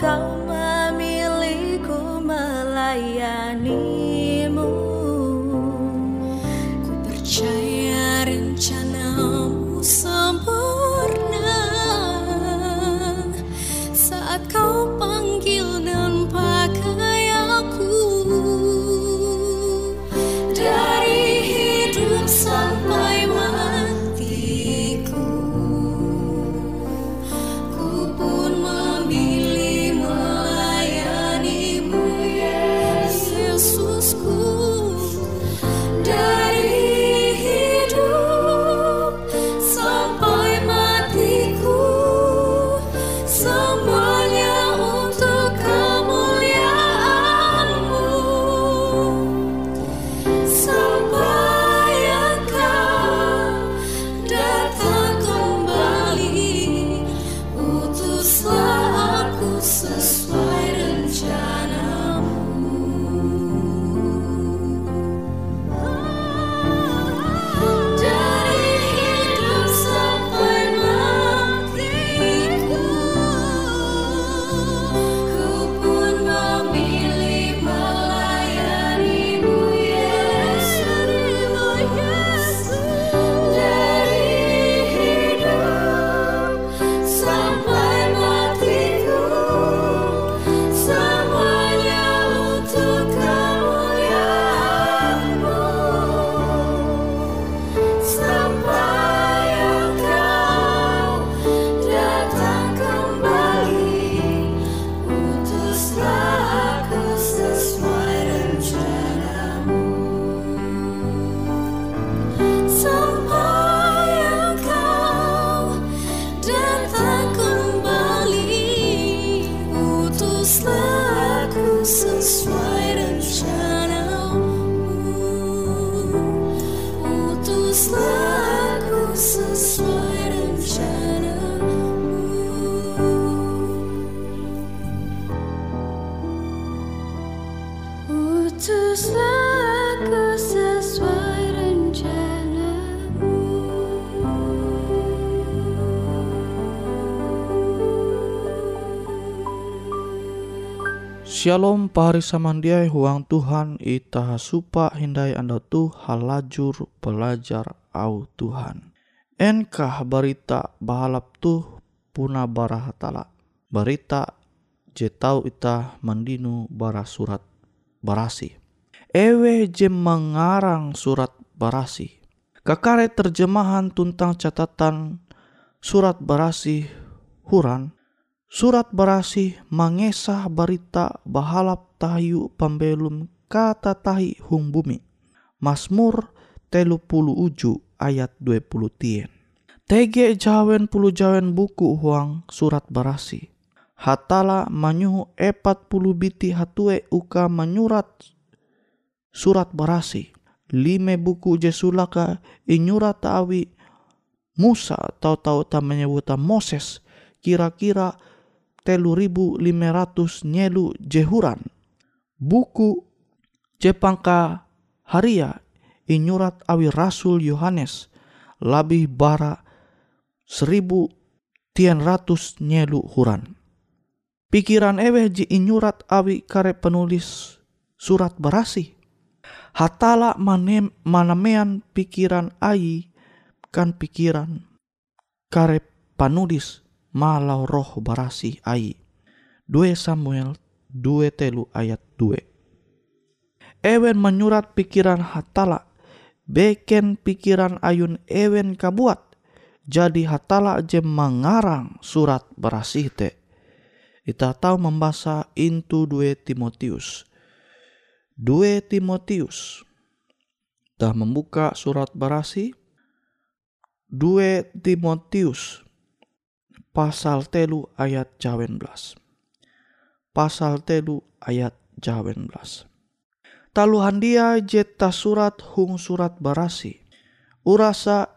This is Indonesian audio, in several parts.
cao Shalom pahari samandiai huang Tuhan ita supa hindai anda tu halajur belajar au Tuhan. Enkah berita bahalap tu puna barahatala. Berita je tau ita mandinu bara surat barasi. Ewe je mengarang surat barasi. Kakare terjemahan tentang catatan surat barasi huran Surat berasi mengesah berita bahalap tahayu pembelum kata tahi hung bumi. Masmur telu pulu uju ayat 20 tien. Tege jawen pulu jawen buku huang surat berasi. Hatala manyuhu epat puluh biti hatue uka menyurat surat berasi. Lime buku jesulaka inyurat awi Musa tahu-tahu tak menyebutan Moses kira-kira telu ribu lima ratus nyelu jehuran. Buku Jepangka Haria inyurat awi Rasul Yohanes labih bara seribu tian ratus nyelu huran. Pikiran ewe ji inyurat awi kare penulis surat berasi. Hatala manem, manamean pikiran ai kan pikiran kare panulis malau roh barasi ai. 2 Samuel 2 telu ayat 2. Ewen menyurat pikiran hatala, beken pikiran ayun ewen kabuat, jadi hatala je mengarang surat berasih te. Kita tahu membaca intu 2 Timotius. 2 Timotius. Dah membuka surat berasi. 2 Timotius pasal telu ayat jawen belas. Pasal telu ayat jawen belas. Taluhan dia jeta surat hung surat barasi. Urasa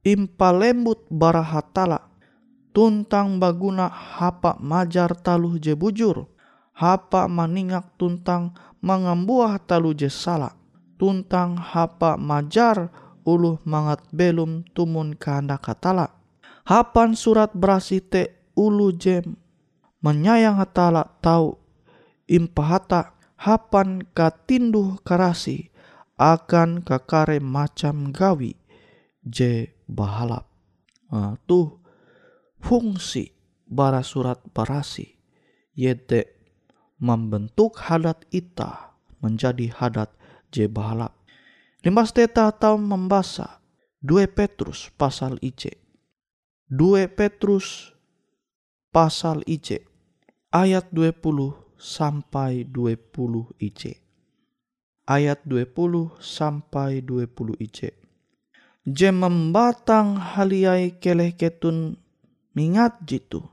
impa lembut barahatala. Tuntang baguna hapa majar taluh je bujur. Hapa maningak tuntang mengambuah talu je salah. Tuntang hapa majar uluh mangat belum tumun kehendak katala hapan surat berasi te ulu jem menyayang hatala tau impahata hapan katinduh karasi akan kakare macam gawi je bahalap. Nah, tuh fungsi bara surat barasi yete membentuk hadat ita menjadi hadat je bahalap. Limbas teta atau membaca 2 Petrus pasal IC 2 Petrus pasal IC ayat 20 sampai 20 IC. Ayat 20 sampai 20 IC. Je membatang haliai keleh ketun mingat jitu.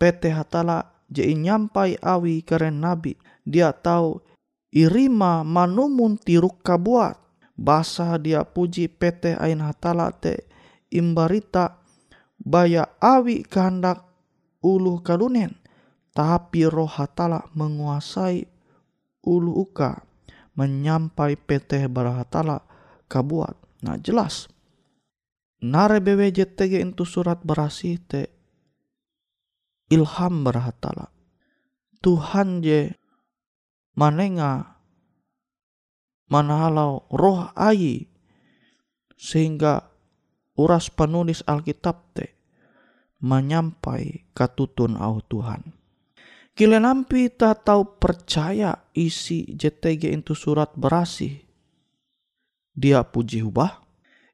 PT hatala je nyampai awi keren nabi. Dia tahu irima manumun tiruk kabuat. Basa dia puji PT ain hatala te imbarita baya awi kehendak ulu kalunen tapi roh hatala menguasai ulu uka menyampai PT barahatala kabuat. Nah jelas. Nare BWJTG itu surat berasi te ilham barahatala Tuhan je manenga manahalau roh ayi sehingga uras penulis Alkitab te menyampai katutun au Tuhan. Kile nampi tak tahu percaya isi JTG itu surat berasi. Dia puji hubah.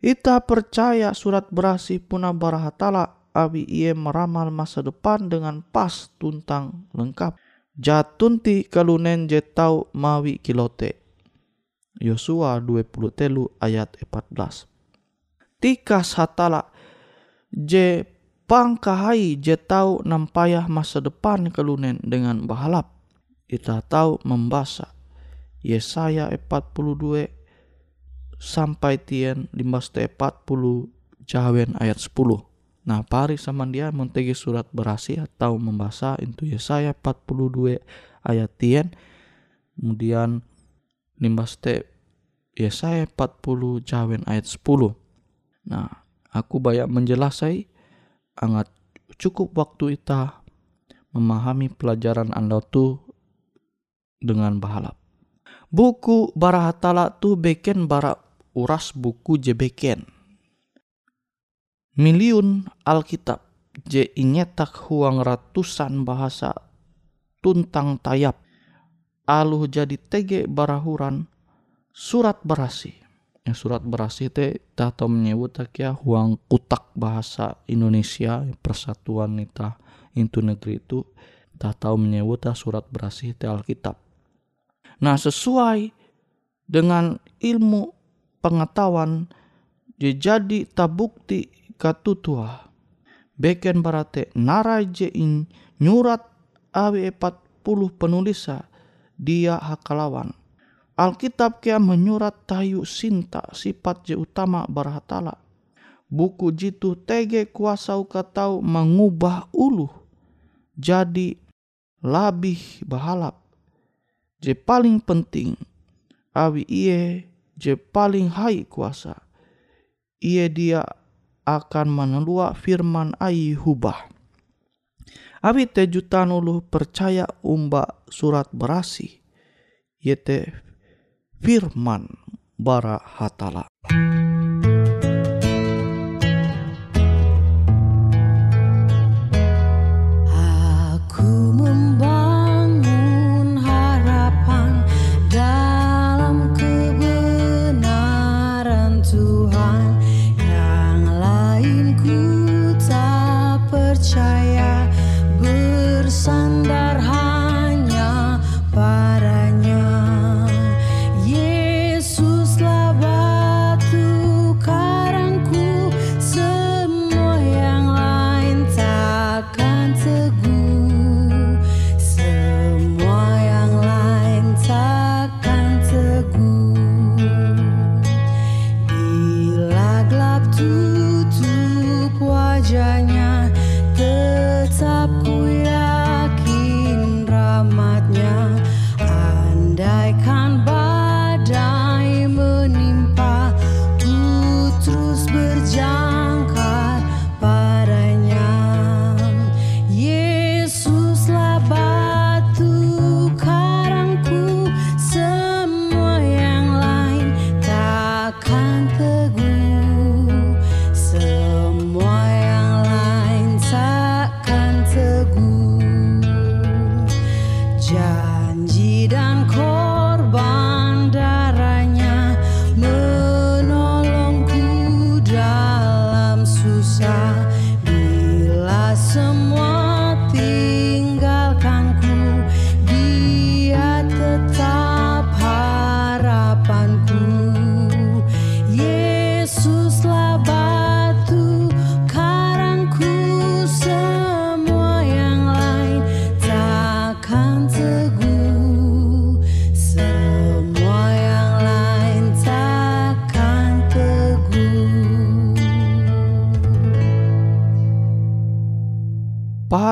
Ita percaya surat berasi puna barahatala abi ia meramal masa depan dengan pas tuntang lengkap. Jatunti kalunen je tau mawi kilote. Yosua 20 telu ayat 14 tika satala je pangkahai je nampayah masa depan kelunen dengan bahalap. Kita tahu membaca Yesaya 42 sampai tien 40 jawen ayat 10. Nah, pari sama dia mentegi surat berasi atau membaca itu Yesaya 42 ayat tien. Kemudian limbas te Yesaya 40 jawen ayat 10. Nah, aku banyak menjelasai angat cukup waktu kita memahami pelajaran Anda tuh dengan bahalap. Buku bara hatala tu beken bara uras buku je beken. Miliun Alkitab je inyetak huang ratusan bahasa tuntang tayap. Aluh jadi tege barahuran surat berasi. Ya, surat berasi te tato menyebut ya huang kutak bahasa Indonesia persatuan nita itu negeri itu tahu menyebut surat berasi te Alkitab. Nah sesuai dengan ilmu pengetahuan jadi tabukti katutua beken barate naraje in nyurat epat puluh penulisa dia hakalawan. Alkitab kia menyurat tayu sinta sifat je utama barahatala. Buku jitu tege kuasa ukatau mengubah ulu jadi labih bahalap. Je paling penting awi iye je paling hai kuasa. Iye dia akan menelua firman ai hubah. Abi te jutaan ulu percaya umba surat berasi. Yete firman bara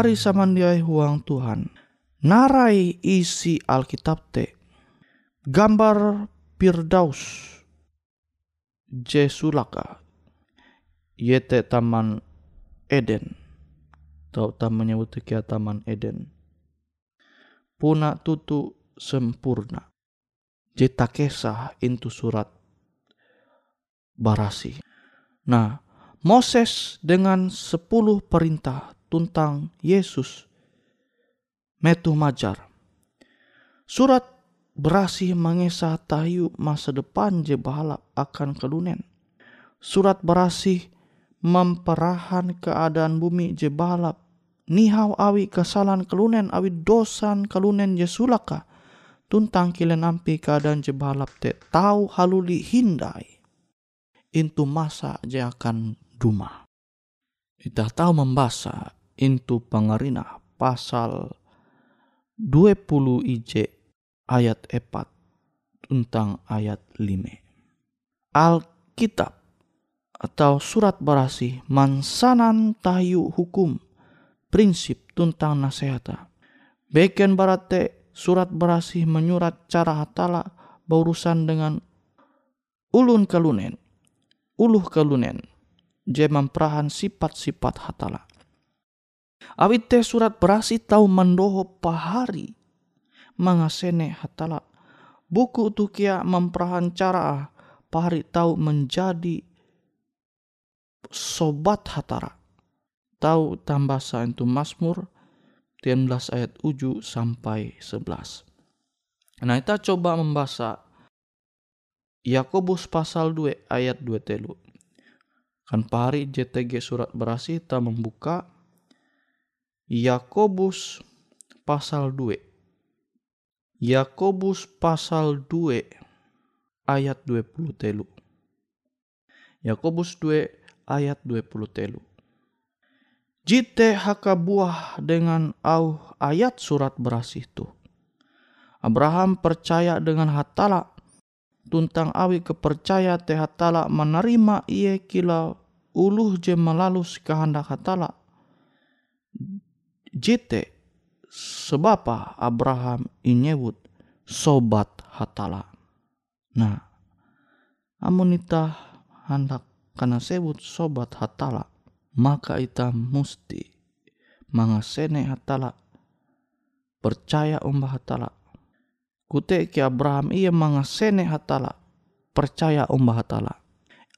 Pahari samandiai huang Tuhan. Narai isi Alkitab te. Gambar Firdaus. Jesulaka. Yete taman Eden. Tau menyebut kia taman Eden. Puna tutu sempurna. Jeta kesah intu surat barasi. Nah, Moses dengan sepuluh perintah tentang Yesus metu majar. Surat berasi mengesah tayu masa depan je bahalap akan kelunen. Surat berasi memperahan keadaan bumi je bahalap. Nihau awi kesalahan kelunen awi dosan kelunen je sulaka. Tuntang kilen ampi keadaan je bahalap te tahu haluli hindai. Intu masa je akan duma. Kita tahu membasa into pangarina pasal 20 IJ ayat 4 tentang ayat 5. Alkitab atau surat berasi mansanan tayu hukum prinsip tentang nasihat. Beken barate surat berasi menyurat cara hatala berurusan dengan ulun kalunen, uluh kalunen, je memperahan sifat-sifat hatala. Awit teh surat berasi tahu mendoho pahari. mangasene hatala. Buku tu kia memperahancara pahari tahu menjadi sobat hatara. Tahu tambah itu Mazmur 13 ayat 7 sampai 11. Nah kita coba membaca Yakobus pasal 2 ayat 2 telu. Kan pari JTG surat berasi kita membuka Yakobus pasal 2. Yakobus pasal 2 ayat 20 telu. Yakobus 2 ayat 20 telu. Jite haka buah dengan au ayat surat berasi itu. Abraham percaya dengan hatala tuntang awi kepercaya teh hatala menerima ia kila uluh je melalus kehendak hatala. Jite sebab Abraham inyebut sobat hatala. Nah, amun ita hendak karena sebut sobat hatala, maka ita musti mangasene hatala percaya umbah hatala. Kute ki Abraham ia mangasene hatala percaya umbah hatala.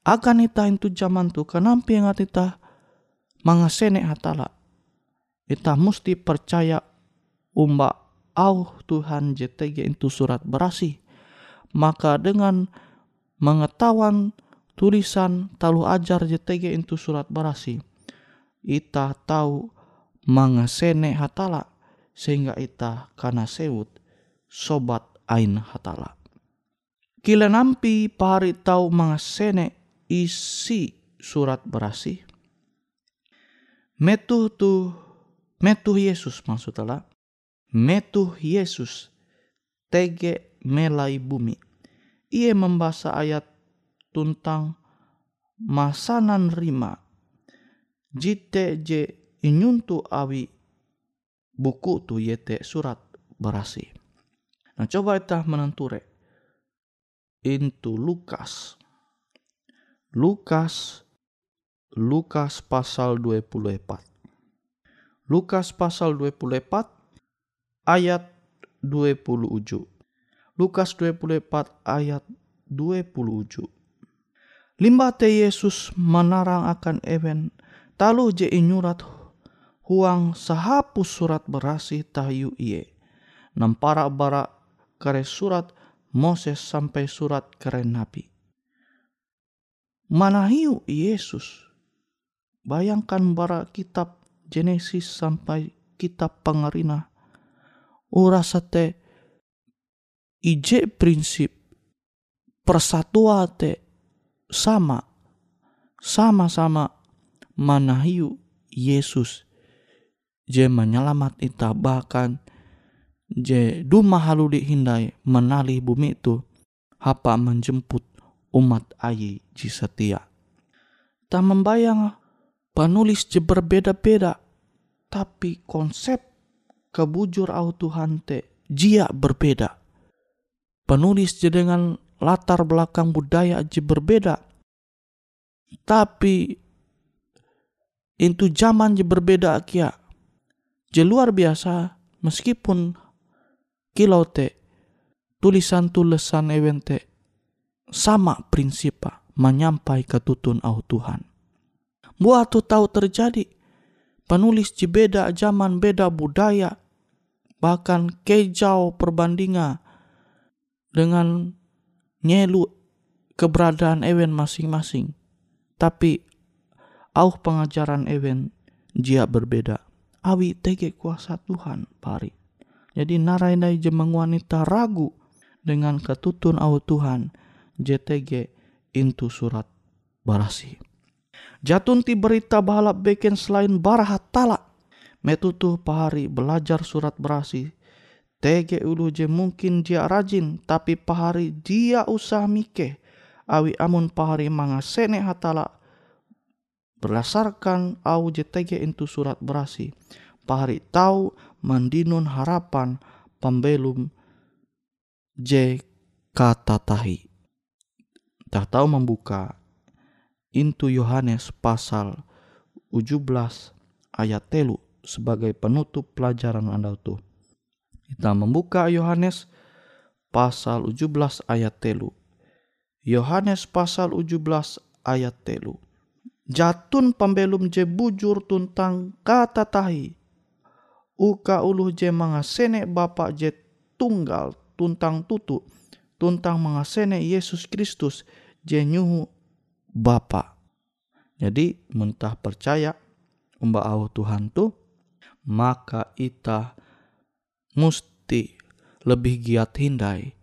Akan ita itu zaman tu kenapa yang ita mangasene hatala ita musti percaya umba au Tuhan JTG itu surat berasi maka dengan mengetahuan tulisan talu ajar JTG itu surat berasi ita tahu mangasene hatala sehingga ita kana sewut sobat ain hatala. Kila nampi pari tau mangasene isi surat berasi. Metuh tu metuh Yesus maksudnya. Metuh Yesus tege melai bumi. Ia membaca ayat tentang masanan rima. Jite je inyuntu awi buku tu yete surat berasi. Nah coba kita menenture. Into Lukas. Lukas Lukas pasal 24. Lukas pasal 24 ayat 27. Lukas 24 ayat 27. Limbah te Yesus menarang akan event talu je inyurat huang sahapus surat berasi tayu iye. Nampara bara kare surat Moses sampai surat kare Nabi. Mana hiu Yesus? Bayangkan bara kitab Genesis sampai kitab Pangarina. Urasate ije prinsip persatuan te sama sama-sama manahiu Yesus je menyelamat ita bahkan je duma haluli hindai menali bumi itu hapa menjemput umat ayi ji setia. Tak membayang penulis je berbeda-beda tapi konsep kebujur au Tuhan te jia berbeda. Penulis dengan latar belakang budaya je berbeda. Tapi itu zaman je berbeda kia. Je luar biasa meskipun kilau te tulisan tulisan evente sama prinsip menyampai ketutun au Tuhan. Buat tu tahu terjadi penulis beda zaman beda budaya bahkan kejau perbandingan dengan nyelu keberadaan ewen masing-masing. Tapi au pengajaran ewen jia berbeda. Awi tege kuasa Tuhan pari. Jadi narai jemang wanita ragu dengan ketutun au Tuhan JTG intu surat barasi. Jatun ti berita balap beken selain barahat talak. Metutu pahari belajar surat berasi. Tege ulu je mungkin dia rajin tapi pahari dia usah mike. Awi amun pahari mangasene hatala berdasarkan au JTG intu surat berasi. Pahari tahu mandinun harapan pembelum J kata tahi. Tak tahu membuka intu Yohanes pasal 17 ayat telu sebagai penutup pelajaran anda tuh. Kita membuka Yohanes pasal 17 ayat telu. Yohanes pasal 17 ayat telu. Jatun pembelum je bujur tuntang kata tahi. Uka uluh je mangasene bapak je tunggal tuntang tutu. Tuntang mangasene Yesus Kristus je nyuhu Bapa. Jadi mentah percaya umba au Tuhan tu maka ita musti lebih giat hindai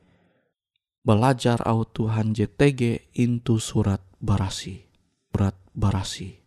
belajar au Tuhan JTG into surat barasi berat barasi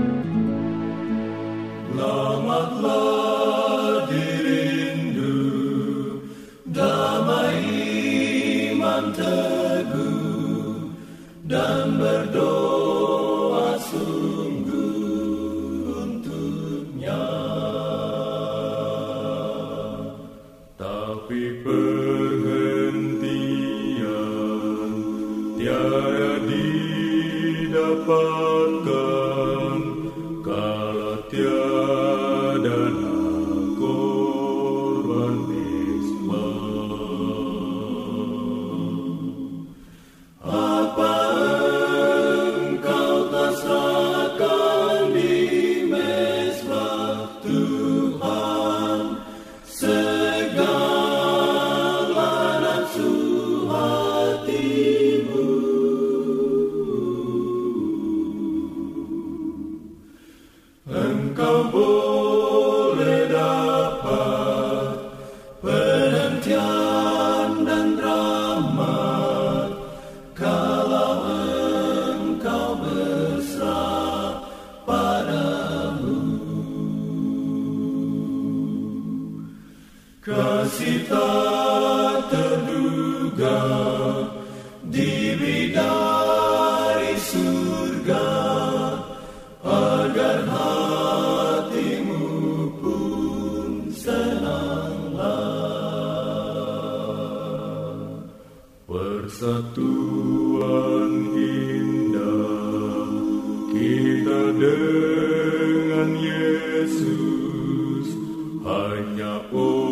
Jesus, hanya o